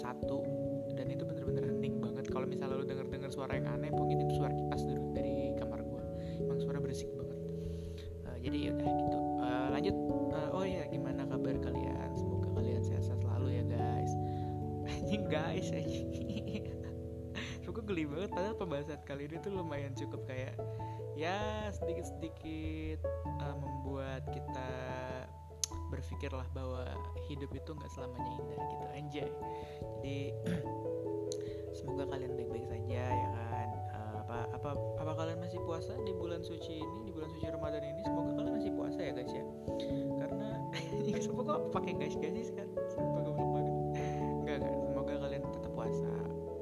satu. Dan itu bener-bener hening banget. Kalau misalnya lo denger dengar suara yang aneh mungkin itu suara kipas dulu dari kamar gue emang suara berisik banget. Uh, jadi ya udah gitu. Uh, lanjut. Uh, oh ya gimana kabar kalian? Semoga kalian sehat-sehat selalu ya guys. Anjing guys Suka geli banget padahal pembahasan kali ini tuh lumayan cukup kayak ya sedikit-sedikit uh, membuat kita berpikirlah bahwa hidup itu nggak selamanya indah gitu anjay. Jadi semoga kalian baik-baik saja ya kan? Uh, apa apa apa kalian masih puasa di bulan suci ini di bulan suci Ramadan ini? Semoga kalian masih puasa ya guys ya. Karena semoga pakai guys guys sih kan goblok banget enggak semoga kalian tetap puasa.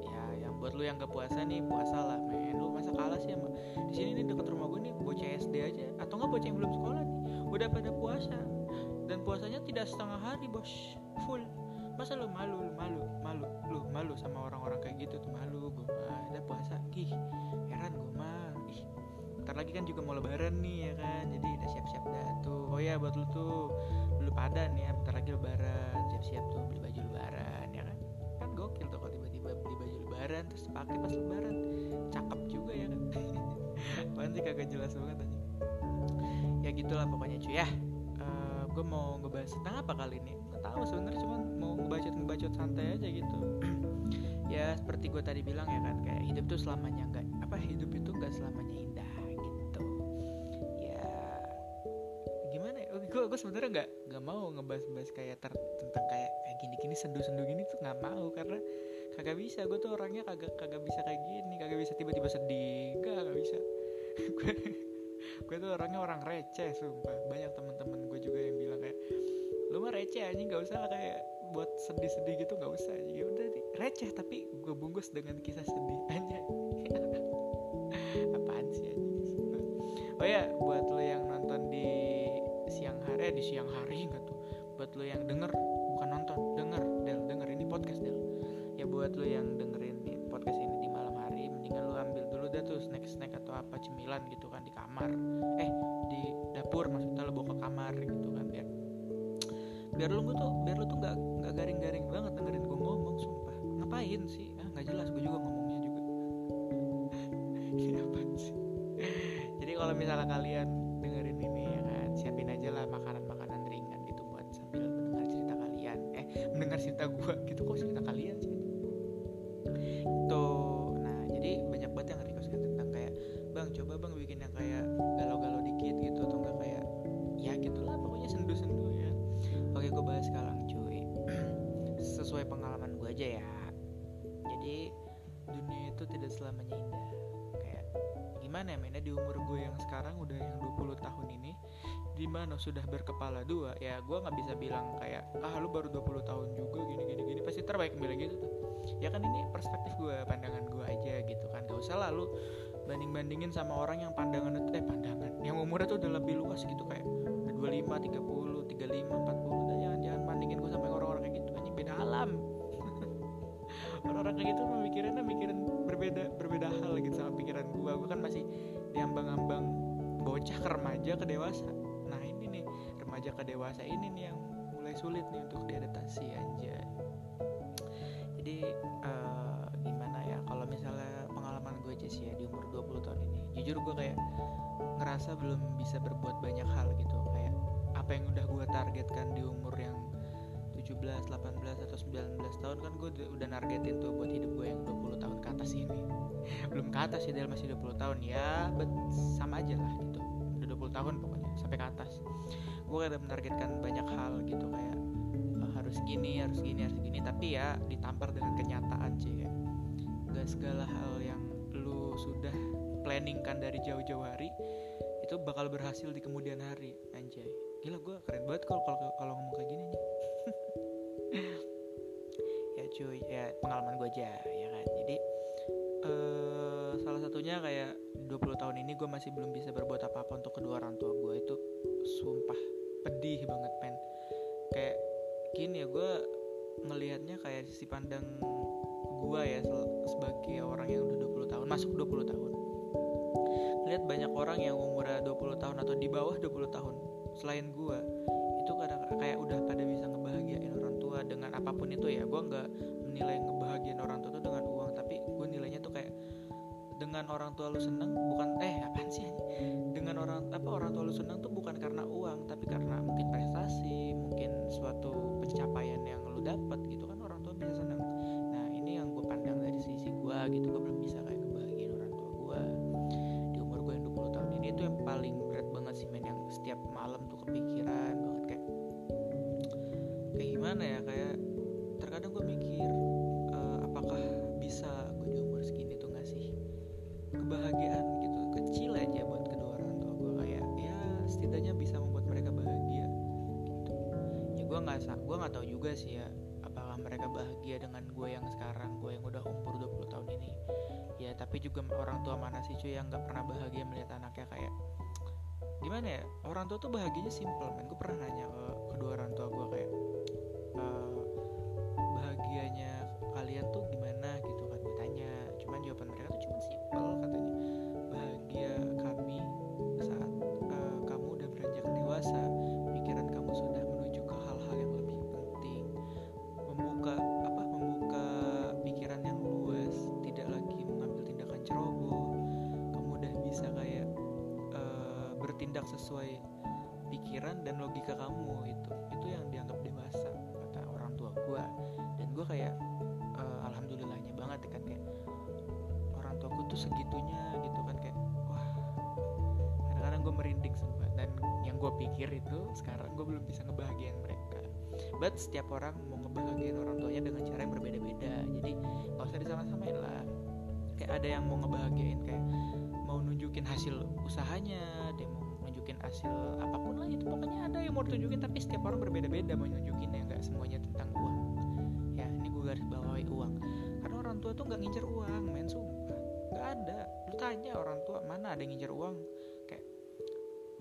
Ya yang buat lu yang gak puasa nih puasa lah men. Lu masa kalah sih sama di sini nih dekat rumah gue nih bocah SD aja. Atau nggak bocah yang belum sekolah nih udah pada puasa dan puasanya tidak setengah hari bos. Full. Masa lu malu lu malu malu lu malu sama orang-orang kayak gitu tuh? Malu gue mah. Udah puasa. Ih heran gue mah. Ih ntar lagi kan juga mau lebaran nih ya kan? Jadi udah siap-siap dah tuh. Oh ya buat lu tuh. Lu pada nih ya bentar lagi lebaran. Siap-siap tuh beli baju lebaran ya kan? Kan gokil tuh kalau tiba-tiba beli baju lebaran terus pakai pas lebaran. Cakep juga ya kan? Apaan sih kagak jelas banget aja ya gitulah pokoknya cuy ya gue mau ngebahas tentang apa kali ini? Nggak tahu sebenarnya cuman mau ngebacot ngebacot santai aja gitu. Ya seperti gue tadi bilang ya kan kayak hidup tuh selamanya nggak apa hidup itu nggak selamanya indah gitu. Ya gimana ya? Gue gue sebenarnya nggak nggak mau ngebahas-bahas kayak ter, tentang kayak kayak gini-gini sendu-sendu gini tuh nggak mau karena kagak bisa. Gue tuh orangnya kagak kagak bisa kayak gini kagak bisa tiba-tiba sedih nggak kagak bisa. Gue tuh orangnya orang receh sumpah. Banyak teman-teman gue juga lu mah receh aja nggak usah lah kayak buat sedih-sedih gitu nggak usah ya udah receh tapi gue bungkus dengan kisah sedih aja apaan sih aja oh ya buat lo yang nonton di siang hari eh, di siang hari nggak tuh. Buat lo yang denger bukan nonton denger del. Denger ini podcast del. Ya buat lo yang dengerin di podcast ini di malam hari mendingan lo ambil dulu dah tuh snack snack atau apa cemilan gitu kan di kamar. Eh di dapur maksudnya biar lo tuh biar lo tuh nggak nggak garing-garing banget dengerin gue ngomong sumpah. Ngapain sih? Ah nggak jelas gue juga ngomongnya juga. Sih? Jadi kalau misalnya kalian jadi dunia itu tidak selamanya indah. Kayak gimana ya mainnya di umur gue yang sekarang udah yang 20 tahun ini di mana sudah berkepala dua ya gue nggak bisa bilang kayak ah lu baru 20 tahun juga gini gini gini. Pasti terbaik bilang gitu ya kan ini perspektif gue pandangan gue aja gitu kan. Gak usah lah lu banding bandingin sama orang yang pandangan itu eh pandangan yang umurnya tuh udah lebih luas gitu kayak udah 25 30 35 40 udah jangan jangan bandingin gue sama orang-orang kayak gitu. Anjing beda alam orang-orang kayak gitu memikirinnya mikirin berbeda berbeda hal gitu sama pikiran gue gue kan masih diambang-ambang bocah ke remaja ke dewasa. Nah ini nih remaja ke dewasa ini nih yang mulai sulit nih untuk diadaptasi aja jadi uh, gimana ya kalau misalnya pengalaman gue aja sih ya di umur 20 tahun ini jujur gue kayak ngerasa belum bisa berbuat banyak hal gitu. Kayak apa yang udah gue targetkan di umur yang 17, 18 atau 19 tahun kan gue udah nargetin tuh buat hidup gue yang 20 tahun ke atas ini. Belum ke atas Del masih 20 tahun. Ya but sama aja lah gitu. Udah 20 tahun pokoknya sampai ke atas. Gue udah menargetkan banyak hal gitu kayak uh, harus gini harus gini harus gini. Tapi ya ditampar dengan kenyataan sih ya gak segala hal yang lu sudah planningkan dari jauh-jauh hari itu bakal berhasil di kemudian hari anjay. Gila gue keren banget kalau kalau kalau ngomong kayak gini nih cuy. Ya pengalaman gue aja ya kan? Jadi uh, satunya kayak 20 tahun ini gue masih belum bisa berbuat apa-apa untuk kedua orang tua gue itu sumpah pedih banget men. Kayak gini ya gue ngelihatnya kayak sisi pandang gue ya sebagai orang yang udah 20 tahun masuk 20 tahun. Lihat banyak orang yang umurnya 20 tahun atau di bawah 20 tahun selain gue itu kadang kayak udah pada apa pun itu ya gue nggak menilai ngebahagiain orang tua itu dengan uang tapi gue nilainya tuh kayak dengan orang tua lu seneng bukan eh apaan sih dengan orang apa orang tua lu seneng tuh bukan karena uang tapi karena mungkin prestasi mungkin suatu pencapaian yang lu dapat gitu kan orang tua bisa seneng. Nah ini yang gue pandang dari sisi gue gitu gue belum bisa tapi juga orang tua mana sih cuy yang nggak pernah bahagia melihat anaknya kayak gimana ya orang tua tuh bahagianya simple men. Gue pernah nanya ke kedua orang tua gue kayak uh, bahagianya kalian tuh bertindak sesuai pikiran dan logika kamu itu itu yang dianggap dewasa kata orang tua gue dan gue kayak uh, alhamdulillahnya banget kan kayak orang tuaku tuh segitunya gitu kan kayak wah kadang-kadang gue merinding sumpah dan yang gue pikir itu sekarang gue belum bisa ngebahagiain mereka. But setiap orang mau ngebahagiain orang tuanya dengan cara yang berbeda-beda. Jadi nggak usah disama-samain lah. Kayak ada yang mau ngebahagiain kayak mau nunjukin hasil usahanya mau nunjukin hasil apa pun lah itu pokoknya ada yang mau tunjukin tapi setiap orang berbeda-beda mau nunjukin ya nggak semuanya tentang uang. Ya ini gue garis bawahi uang. Karena orang tua tuh nggak ngincer uang men sumpah. Nggak ada. Lu tanya orang tua mana ada yang ngincer uang? Kayak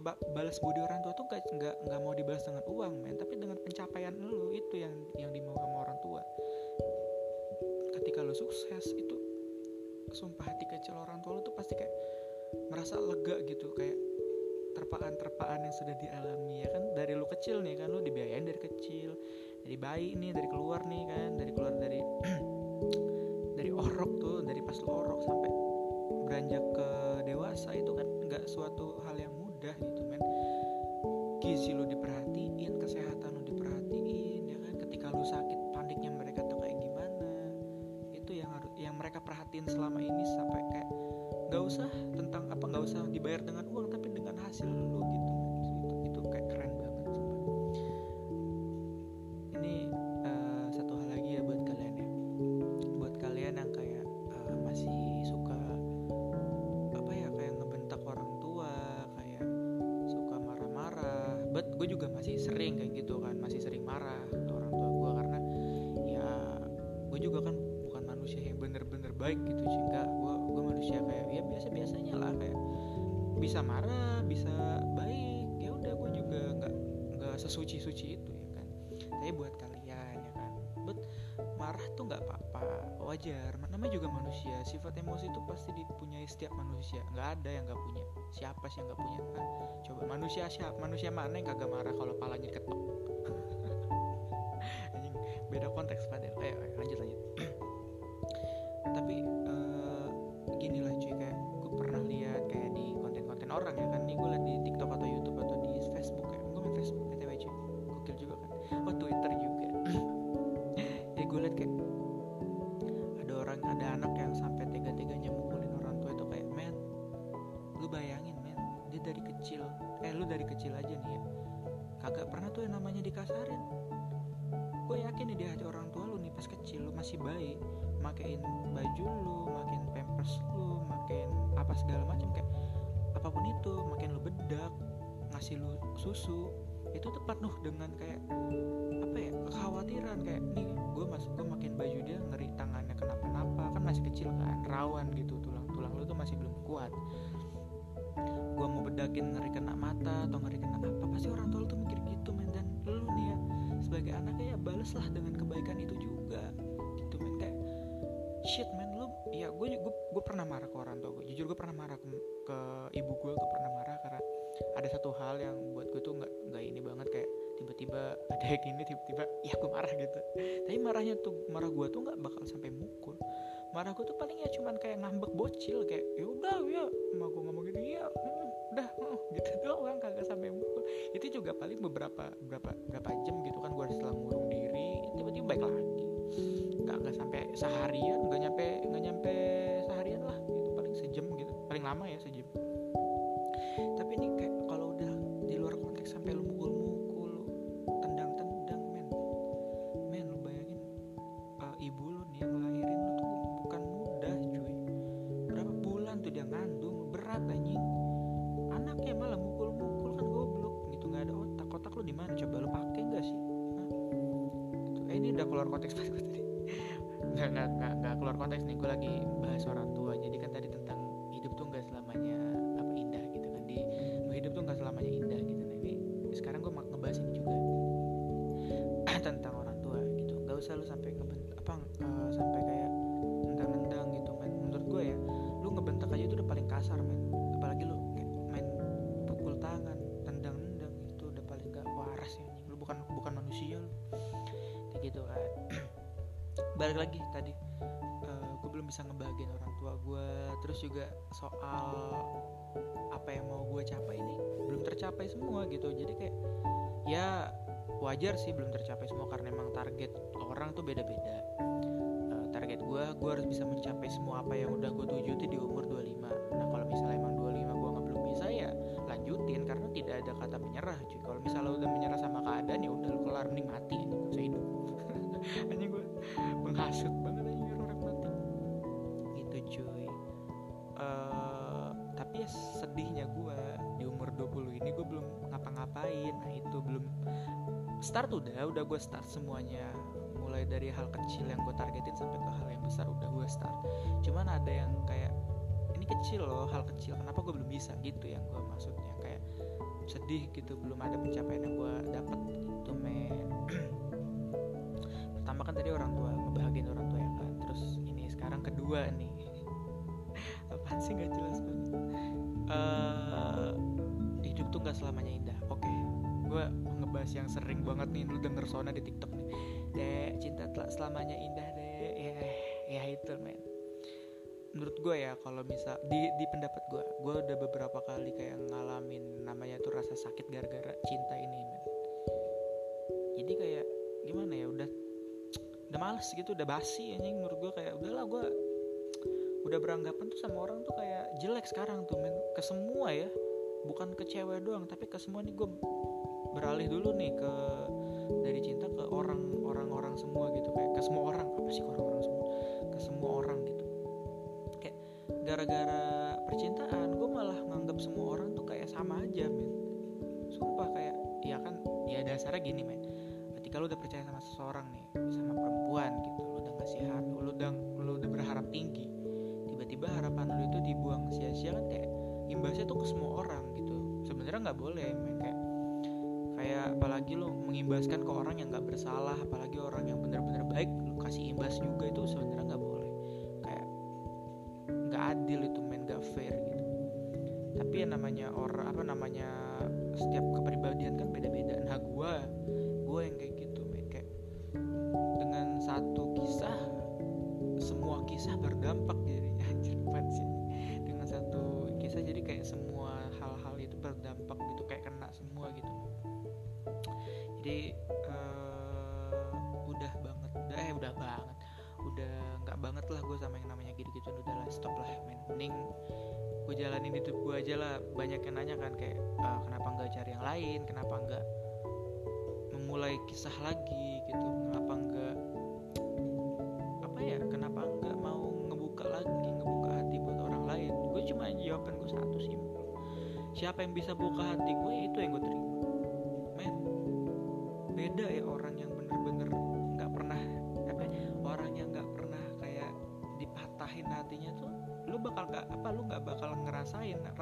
ba balas budi orang tua tuh nggak nggak nggak mau dibalas dengan uang men. Tapi dengan pencapaian lu itu yang yang dimau sama orang tua. Ketika lu sukses itu sumpah hati kecil orang tua lu tuh pasti kayak merasa lega gitu. Kayak terpaan-terpaan yang sudah dialami ya kan? Dari lu kecil nih kan? Lu dibiayain dari kecil dari bayi nih dari keluar nih kan? Dari keluar dari dari orok tuh dari pas lu orok sampai beranjak ke dewasa itu kan nggak suatu hal yang mudah gitu men. Gizi lu diperhatiin kesehatan lu diperhatiin ya kan? Ketika lu sakit paniknya mereka tuh kayak gimana? Itu yang harus yang mereka perhatiin selama ini sampai kayak nggak usah tentang apa nggak usah dibayar dengan uang tapi dengan hasil lu gitu itu, itu kayak keren banget sumpah. ini uh, satu hal lagi ya buat kalian ya buat kalian yang kayak uh, masih suka apa ya kayak ngebentak orang tua kayak suka marah-marah but gue juga masih sering kayak gitu kan masih sering marah nggak sesuci suci itu ya kan? Tapi buat kalian ya kan? But marah tuh nggak apa-apa wajar. Namanya juga manusia. Sifat emosi itu pasti dipunyai setiap manusia. Nggak ada yang nggak punya. Siapa sih yang nggak punya kan? Coba manusia siapa manusia mana yang kagak marah kalau palanya ketok? Beda konteks padahal ayo, ayo lanjut lanjut. Tapi uh, gini lah cuy. Kayak gue pernah lihat kayak di konten-konten orang ya kan? Nih gue liat di kecil. Eh lu dari kecil aja nih ya. Kagak pernah tuh yang namanya dikasarin. Gue yakin nih di hati orang tua lu nih pas kecil lu masih bayi makein baju lu makin pampers lu makin apa segala macam kayak apa pun itu makin lu bedak ngasih lu susu itu tuh penuh dengan kayak apa ya kekhawatiran. Kayak nih gue masuk gue makin baju dia ngeri tangannya kenapa-napa kan masih kecil kan rawan gitu tulang tulang lu tuh masih belum kuat gue mau bedakin ngeri kena mata atau ngeri kena apa. Pasti orang tua lu tuh mikir gitu men. Dan lu nih ya sebagai anaknya ya baleslah dengan kebaikan itu juga. Gitu men. Kayak shit men. Lu ya gue gue gue pernah marah ke orang tua gue jujur gue pernah marah ke, ke ibu gue gue pernah marah karena ada satu hal yang buat gue tuh nggak nggak ini banget. Kayak tiba-tiba ada yang gini tiba-tiba ya gue marah gitu. Tapi marahnya tuh marah gue tuh nggak bakal sampai mukul marah gue tuh paling ya cuman kayak ngambek bocil kayak ya udah ya. Emak gue ngomong gitu ya udah mm, gitu doang kagak sampai mukul. Itu juga paling beberapa beberapa berapa jam gitu kan gue setelah ngurung diri. Tiba-tiba baik lagi. Nggak nggak sampai seharian nggak nyampe nggak nyampe seharian lah gitu paling sejam gitu paling lama ya sejam. Tapi ini balik lagi tadi eh, gue belum bisa ngebahagiain orang tua gue terus juga soal apa yang mau gue capai ini belum tercapai semua gitu. Jadi kayak ya wajar sih belum tercapai semua karena emang target orang tuh beda-beda. Eh, target gue gue harus bisa mencapai semua apa yang udah gue tuju tuh di umur 25 nah kalau misalnya emang 25 gue nggak belum bisa ya lanjutin karena tidak ada kata menyerah cuy. Kalau misalnya udah menyerah sama keadaan ya udah kelar mending mati start udah udah gue start semuanya. Mulai dari hal kecil yang gue targetin sampai ke hal yang besar udah gue start. Cuman ada yang kayak ini kecil loh hal kecil. Kenapa gue belum bisa? Gitu yang gue maksudnya. Kayak sedih gitu belum ada pencapaian yang gue dapet gitu men pertama kan tadi orang tua ngebahagiain orang tua ya kan. Terus ini sekarang kedua nih. Apaan sih? Nggak jelas banget. Eh, hidup tuh nggak selamanya indah. Oke gue ngebahas yang sering banget nih lu denger sona di tiktok nih. Dek cinta telah selamanya indah dek. Ya ya itu men. Menurut gue ya kalau misal di di pendapat gue gue udah beberapa kali kayak ngalamin namanya tuh rasa sakit gara-gara cinta ini men. Jadi kayak gimana ya udah udah males gitu udah basi anjing. Menurut gue kayak udahlah gue udah beranggapan tuh sama orang tuh kayak jelek sekarang tuh men. Ke semua ya. Bukan ke cewek doang tapi ke semua nih gue beralih dulu nih ke dari cinta ke orang orang orang semua gitu kayak ke semua orang apa sih ke orang-orang semua? Ke semua orang gitu. Kayak gara-gara percintaan gue malah nganggap semua orang tuh kayak sama aja men. Sumpah kayak ya kan ya dasarnya gini men. Ketika lu udah percaya sama seseorang nih sama perempuan gitu lu udah ngasih harap lu udah lu udah berharap tinggi tiba-tiba harapan lu itu dibuang sia-sia kan kayak imbasnya tuh ke semua orang gitu. Sebenarnya nggak boleh men. Kayak kayak apalagi lu mengimbaskan ke orang yang nggak bersalah apalagi orang yang benar-benar baik lu kasih imbas juga itu sebenarnya nggak boleh. Kayak nggak adil itu men nggak fair gitu. Tapi yang namanya orang apa namanya setiap kepribadian kan mending gue jalanin hidup gue aja lah. Banyak yang nanya kan kayak "Eh, kenapa nggak cari yang lain? Kenapa nggak memulai kisah lagi? Gitu. Kenapa nggak apa ya kenapa nggak mau ngebuka lagi ngebuka hati buat orang lain? Gue cuma jawaban gue satu sih. Siapa yang bisa buka hati gue ya itu yang gue terima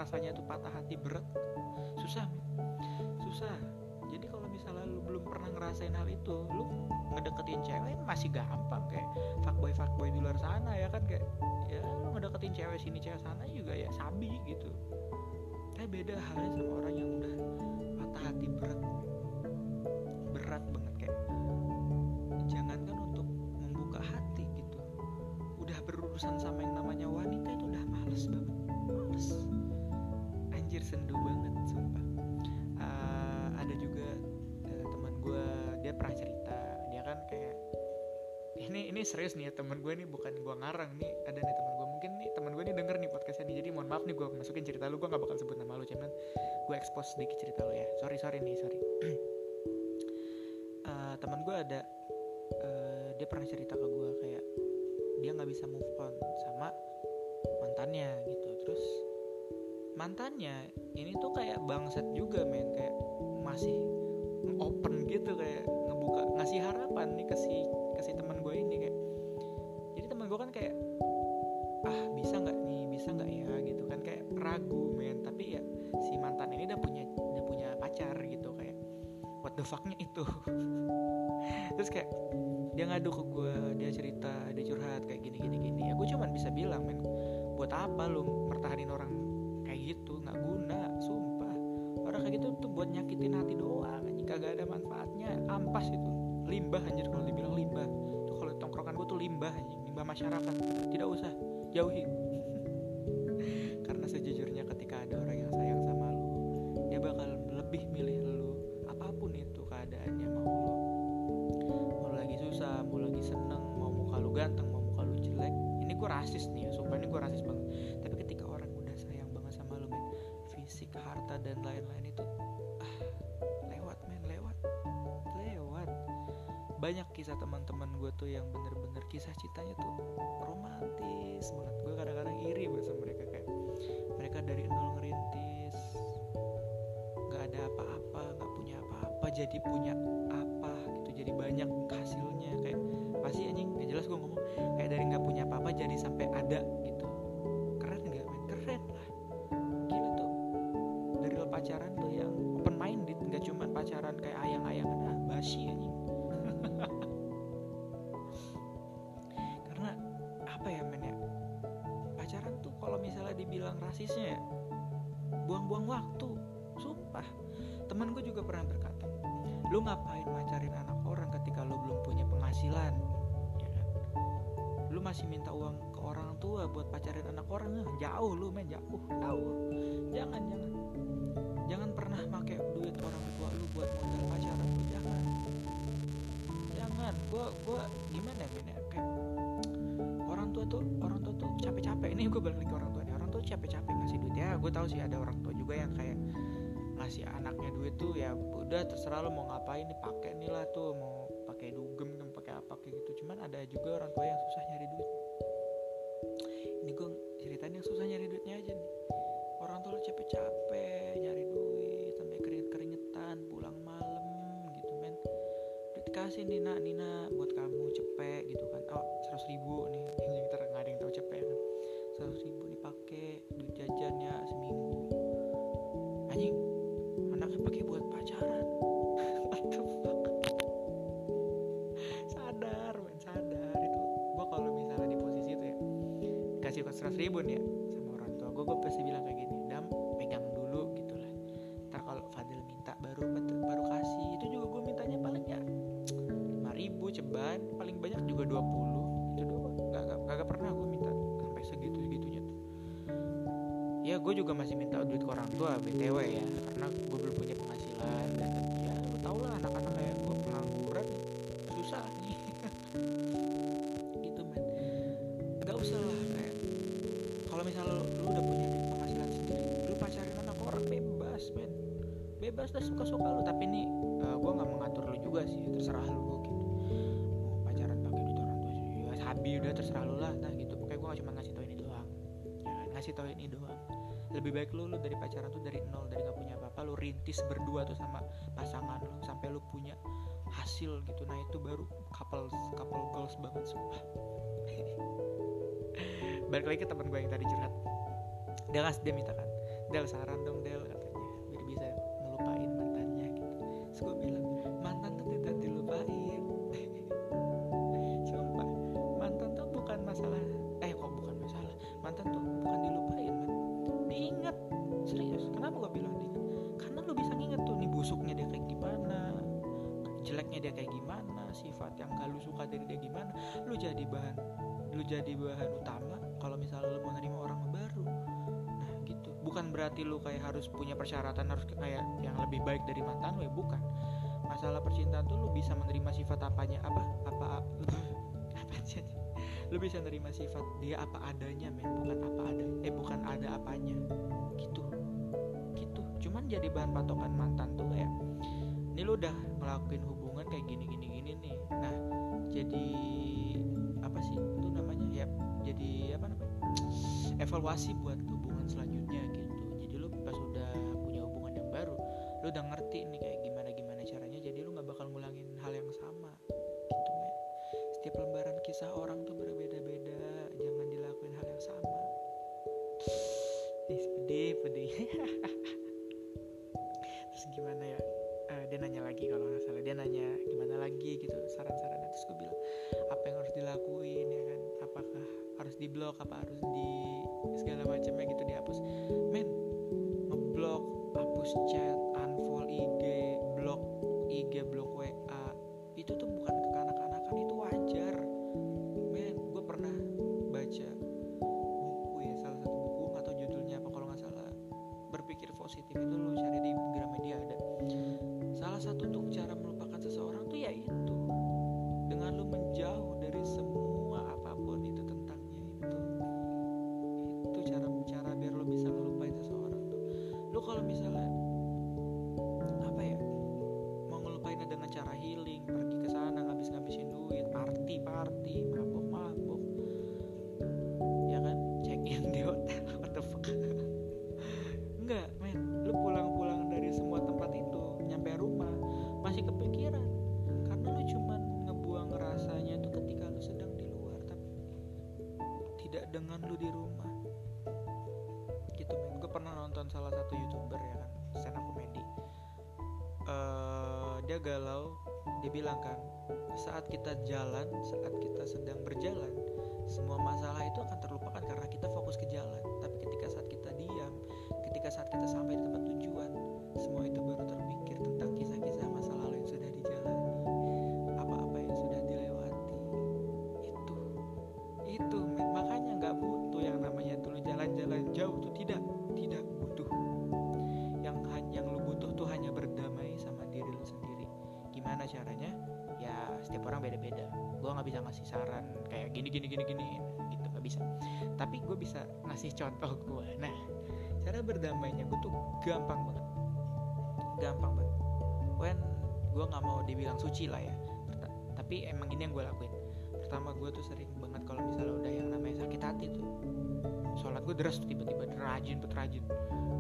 rasanya tuh patah hati berat. Susah susah. Jadi kalau misalnya lu belum pernah ngerasain hal itu lu ngedeketin cewek masih gampang kayak fuckboy fuckboy di luar sana ya kan? Kayak ya lu ngedeketin cewek sini cewek sana juga ya sabi gitu. Tapi beda halnya sama orang yang udah patah hati berat. Berat banget kayak jangankan untuk membuka hati gitu. Udah berurusan sama yang namanya wanita itu udah males banget sendu banget sumpah. Uh, ada juga uh, teman gue dia pernah cerita dia kan kayak ini ini serius nih ya teman gue nih bukan gue ngarang nih ada nih teman gue mungkin nih teman gue nih denger nih podcastnya nih jadi mohon maaf nih gue masukin cerita lu gue gak bakal sebut nama lu cuman gue expose sedikit cerita lu ya. Sorry sorry nih sorry. Uh, teman gue ada uh, dia pernah cerita ke gue kayak dia nggak bisa move on sama mantannya gitu terus mantannya ini tuh kayak bangsat juga men. Kayak masih open gitu kayak ngebuka ngasih harapan nih ke si ke si teman gue ini kayak jadi teman gue kan kayak ah bisa nggak nih bisa nggak ya? gitu kan kayak ragu men. Tapi ya si mantan ini udah punya udah punya pacar gitu kayak what the fucknya itu? Terus kayak dia ngadu ke gue dia cerita dia curhat kayak gini gini gini. Ya gue cuman bisa bilang men buat apa lu mertahanin orang gitu nggak guna sumpah. Orang kayak gitu tuh buat nyakitin hati doang anjing. Kagak ada manfaatnya. Ampas itu. Limbah anjir kalau dibilang limbah. Tuh kalau tongkrongan gue tuh limbah anjing. Limbah masyarakat. Tidak usah jauhi teman-teman gue tuh yang bener-bener kisah cintanya tuh romantis banget. Gue kadang-kadang iri banget sama mereka kayak mereka dari nol ngerintis nggak ada apa-apa nggak punya apa-apa jadi punya apa gitu jadi banyak hasilnya kayak pasti anjing gak jelas gue ngomong kayak dari nggak punya apa-apa jadi sampai ada gitu rasisnya ya. Buang-buang waktu. Sumpah. Teman gue juga pernah berkata lu ngapain macarin anak orang ketika lu belum punya penghasilan? Ya kan? Lu masih minta uang ke orang tua buat pacarin anak orang? Eh, jauh lu men. Jauh jauh. Jangan jangan. Jangan pernah pakai duit orang tua lu buat modal pacaran lu jangan. Jangan. Gua gua gimana ya ya? Kayak orang tua tuh orang tua tuh capek-capek. Ini gue balik ke orang tua capek-capek ngasih duit. Ya gue tahu sih ada orang tua juga yang kayak ngasih anaknya duit tuh ya udah terserah lo mau ngapain nih pakai nih lah tuh mau pakai dugem kan pakai apa kayak gitu. Cuman ada juga orang tua yang susah nyari duit. Ini gue ceritain yang susah nyari duitnya aja nih. Orang tua lo capek-capek nyari duit sampai keringet keringetan pulang malam gitu men. Duit dikasih nih nak Nina bebas dah suka-suka lu. Tapi nih uh, gue nggak mengatur lu juga sih terserah lu gitu. Mau pacaran pakai duit orang tua ya sabi udah terserah lu lah nah gitu. Pokoknya gue cuma ngasih tau ini doang. Ya ngasih tau ini doang. Lebih baik lu lu dari pacaran tuh dari nol dari nggak punya apa-apa lu rintis berdua tuh sama pasangan lu sampai lu punya hasil gitu. Nah itu baru couple couple goals banget sumpah. Balik lagi ke teman gue yang tadi curhat. Dia ngasih dia minta kan. Del saran dong Del terus gue bilang berarti lu kayak harus punya persyaratan harus kayak yang lebih baik dari mantan lu ya? Bukan. Masalah percintaan tuh lu bisa menerima sifat apanya apa apa apa sih lu bisa menerima sifat dia apa adanya men. Bukan apa ada eh bukan ada apanya. Gitu. Gitu. Cuman jadi bahan patokan mantan tuh kayak ini lu udah ngelakuin hubungan kayak gini gini gini nih. Nah jadi apa sih? Itu namanya ya jadi apa namanya? Evaluasi buat lu udah ngerti nih kayak gimana gimana caranya jadi lu nggak bakal ngulangin hal yang sama gitu men setiap lembaran kisah orang tuh berbeda-beda jangan dilakuin hal yang sama. Ih, pedih pedih. Terus gimana ya? Eh, dia nanya lagi kalau nggak salah. Dia nanya gimana lagi? gitu saran-sarannya. Terus gue bilang apa yang harus dilakuin ya kan? Apakah harus diblok apa harus di segala macamnya gitu dihapus? Men ngeblok hapus chat dia galau dia bilang kan saat kita jalan saat kita sedang berjalan semua masalah itu akan terlupakan karena kita fokus ke jalan. Tapi ketika saat kita diam ketika saat kita sampai bisa ngasih contoh gue nah cara berdamainya gue tuh gampang banget. Gampang banget. When gue nggak mau dibilang suci lah ya. Tapi emang ini yang gue lakuin. Pertama gue tuh sering banget kalau misalnya udah yang namanya sakit hati tuh sholat gue deras tuh tiba-tiba rajin bet rajin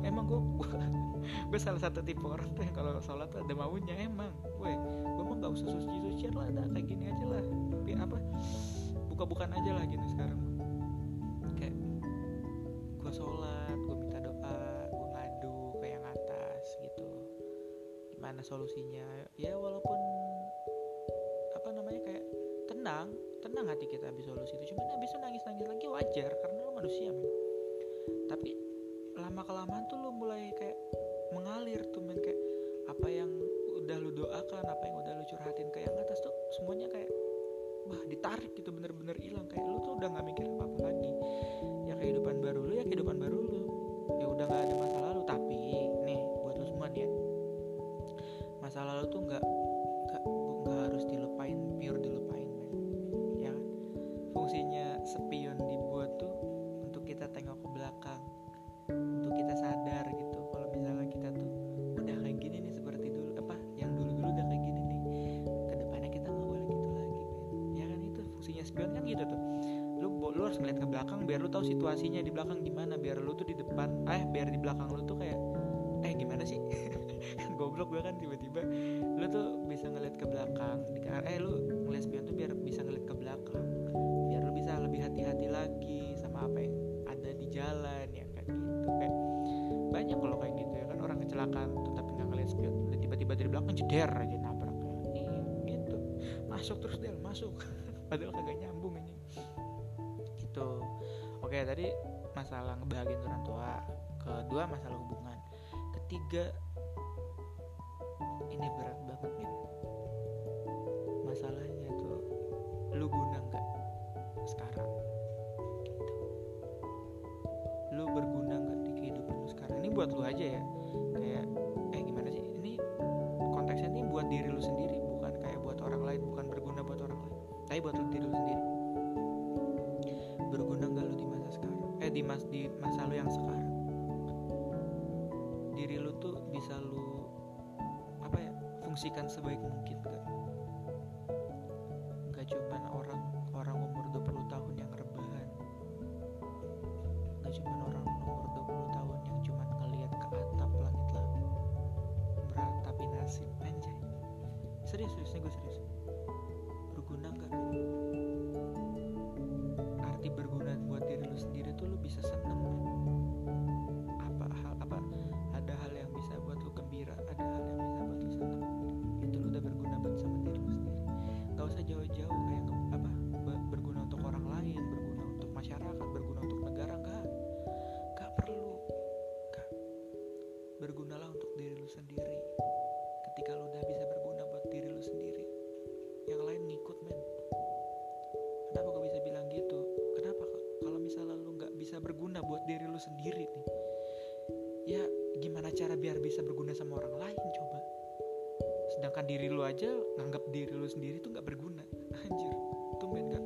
emang gue gue salah satu tipe orang tuh yang kalau sholat ada maunya. Emang gue gue mah nggak usah suci sucian lah dah kayak gini aja lah. Tapi apa? Buka-bukaan aja lah gitu sekarang gue sholat gue minta doa gue ngadu ke yang atas gitu. Gimana solusinya? Ya walaupun apa namanya kayak tenang tenang hati kita habis solusi itu. Cuman habis itu nangis nangis lagi wajar karena lo manusia men. Tapi lama kelamaan tuh lu mulai kayak mengalir tuh men. Kayak apa yang udah lu doakan apa yang udah lu curhatin ke yang atas tuh semuanya kayak wah ditarik gitu bener-bener hilang. Kayak lu tuh udah nggak mikir apa apa lagi. kehidupan baru lu ya kehidupan baru lu. Ya udah nggak ada masa lalu. Tapi nih buat lu semua nih ya. Masa lalu tuh nggak harus ngeliat ke belakang biar lu tahu situasinya di belakang gimana biar lu tuh di depan eh biar di belakang lu tuh kayak eh gimana sih? Goblok gue kan tiba-tiba lu tuh bisa ngeliat ke belakang di eh lu ngeliat spion tuh biar bisa ngeliat ke belakang biar lu bisa lebih hati-hati lagi sama apa yang ada di jalan ya kan gitu kayak banyak kalau kayak gitu ya kan orang kecelakaan tuh tapi nggak ngeliat spion tiba-tiba dari belakang jeder aja nabrak kayak gitu masuk terus dia masuk padahal kagak nyambung ini tadi masalah ngebahagiain orang tua. Kedua masalah hubungan. Ketiga ini berat banget men masalahnya tuh lu guna nggak sekarang? Gitu. Lu berguna nggak di kehidupan lu sekarang? Ini buat lu aja ya fungsikan sebaik mungkin diri lu sendiri. Ketika lu udah bisa berguna buat diri lu sendiri yang lain ngikut men. Kenapa gue bisa bilang gitu? Kenapa kalau misalnya lu nggak bisa berguna buat diri lu sendiri nih ya gimana cara biar bisa berguna sama orang lain coba? Sedangkan diri lu aja nganggap diri lu sendiri tuh nggak berguna. Anjir tuh men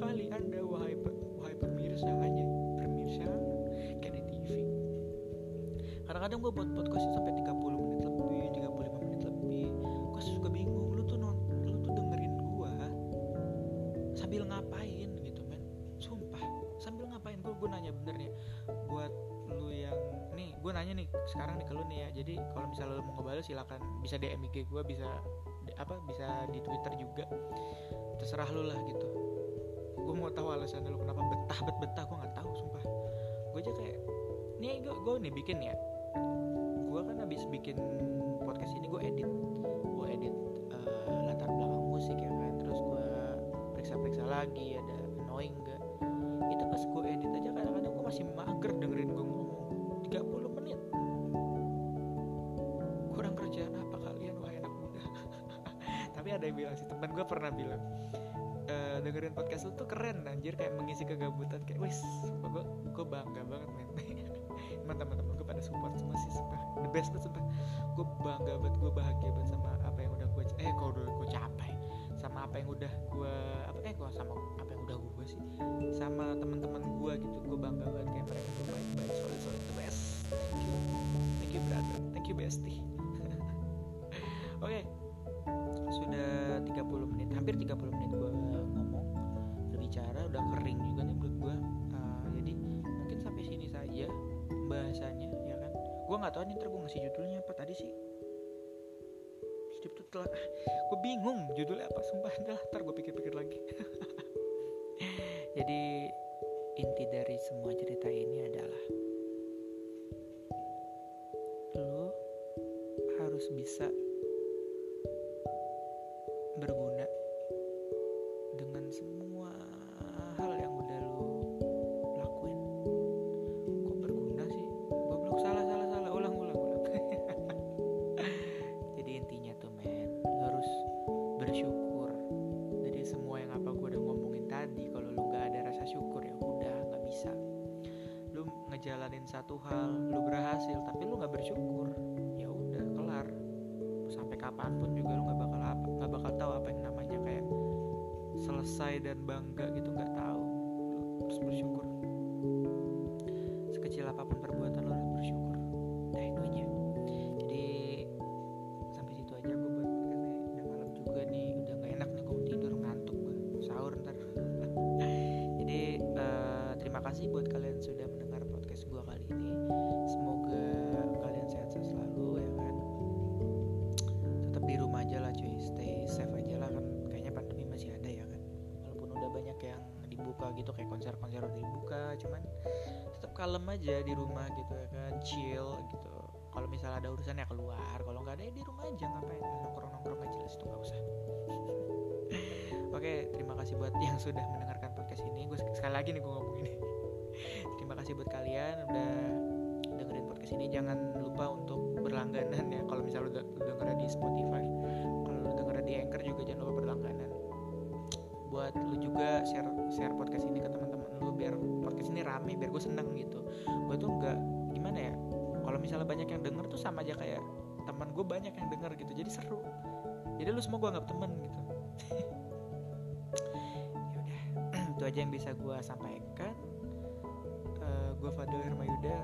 sekali anda wahai wahai pemirsa hanya pemirsa di TV kadang-kadang gue buat podcast sampai 30 menit lebih 35 menit lebih. Gue suka bingung lu tuh non lu tuh dengerin gue sambil ngapain gitu men? Sumpah sambil ngapain? Gue gue nanya bener nih buat lu yang nih gue nanya nih sekarang nih ke lu nih ya. Jadi kalau misalnya lu mau ngebales silakan. Bisa DM IG gue bisa apa bisa di Twitter juga. Terserah lu lah gitu mau tahu alasan lu kenapa betah bet betah gue nggak tahu sumpah. Gue aja kayak nih gue gue nih bikin ya. Gue kan habis bikin podcast ini gue edit. Gue edit eh, latar belakang musik ya kan terus gue periksa-periksa lagi ada annoying gak itu pas gue edit aja kadang-kadang gue masih mager dengerin gue ngomong. 30 menit. Kurang kerjaan apa kalian? Wahai anak muda tapi ada yang bilang sih teman gue pernah bilang "Eh, dengerin podcast lu tuh keren anjir. Kayak mengisi kegabutan kayak wis gue gue bangga banget men. Emang teman-teman gue pada support semua sih sumpah. The best banget sumpah. Gue bangga banget gue bahagia banget sama apa yang udah gue eh kok udah gue capai. Sama apa yang udah gue apa eh gue sama apa yang udah gue sih. Sama teman-teman gue gitu gue bangga banget kayak mereka tuh baik-baik. Solid solid the best. Thank you thank you brother. Thank you bestie. Oke. Sudah 30 menit hampir 30 menit berbicara udah kering juga nih mulut gue Uh, jadi mungkin sampai sini saja pembahasannya ya kan? Gue nggak tahu nih ntar gue ngasih judulnya apa tadi sih. Tuh telah gue bingung judulnya apa sumpah. Dah ntar gue pikir-pikir lagi. Jadi inti dari semua cerita ini adalah lo harus bisa berguna satu hal lu berhasil tapi lu nggak bersyukur ya udah kelar. Sampai kapan pun juga lu nggak bakal apa nggak bakal tahu apa yang namanya kayak selesai dan bangga gitu dibuka gitu kayak konser-konser udah dibuka cuman tetap kalem aja di rumah gitu ya kan chill gitu. Kalau misalnya ada urusan ya keluar kalau nggak ada ya di rumah aja ngapain? Nongkrong nongkrong aja jelas itu nggak usah. Oke terima kasih buat yang sudah mendengarkan podcast ini. Gue sekali lagi nih gue ngomong ini. Terima kasih buat kalian udah dengerin podcast ini. Jangan lupa untuk berlangganan ya. Kalau misalnya lu, lu denger di Spotify kalau lu denger di Anchor juga jangan lupa berlangganan buat lu juga share share podcast ini ke teman-teman lu biar podcast ini rame biar gue seneng gitu. Gue tuh nggak gimana ya kalau misalnya banyak yang denger tuh sama aja kayak teman gue banyak yang denger gitu jadi seru. Jadi lu semua gue anggap temen gitu. Ya itu aja yang bisa gue sampaikan. Eh, gue Fadil Hermayuda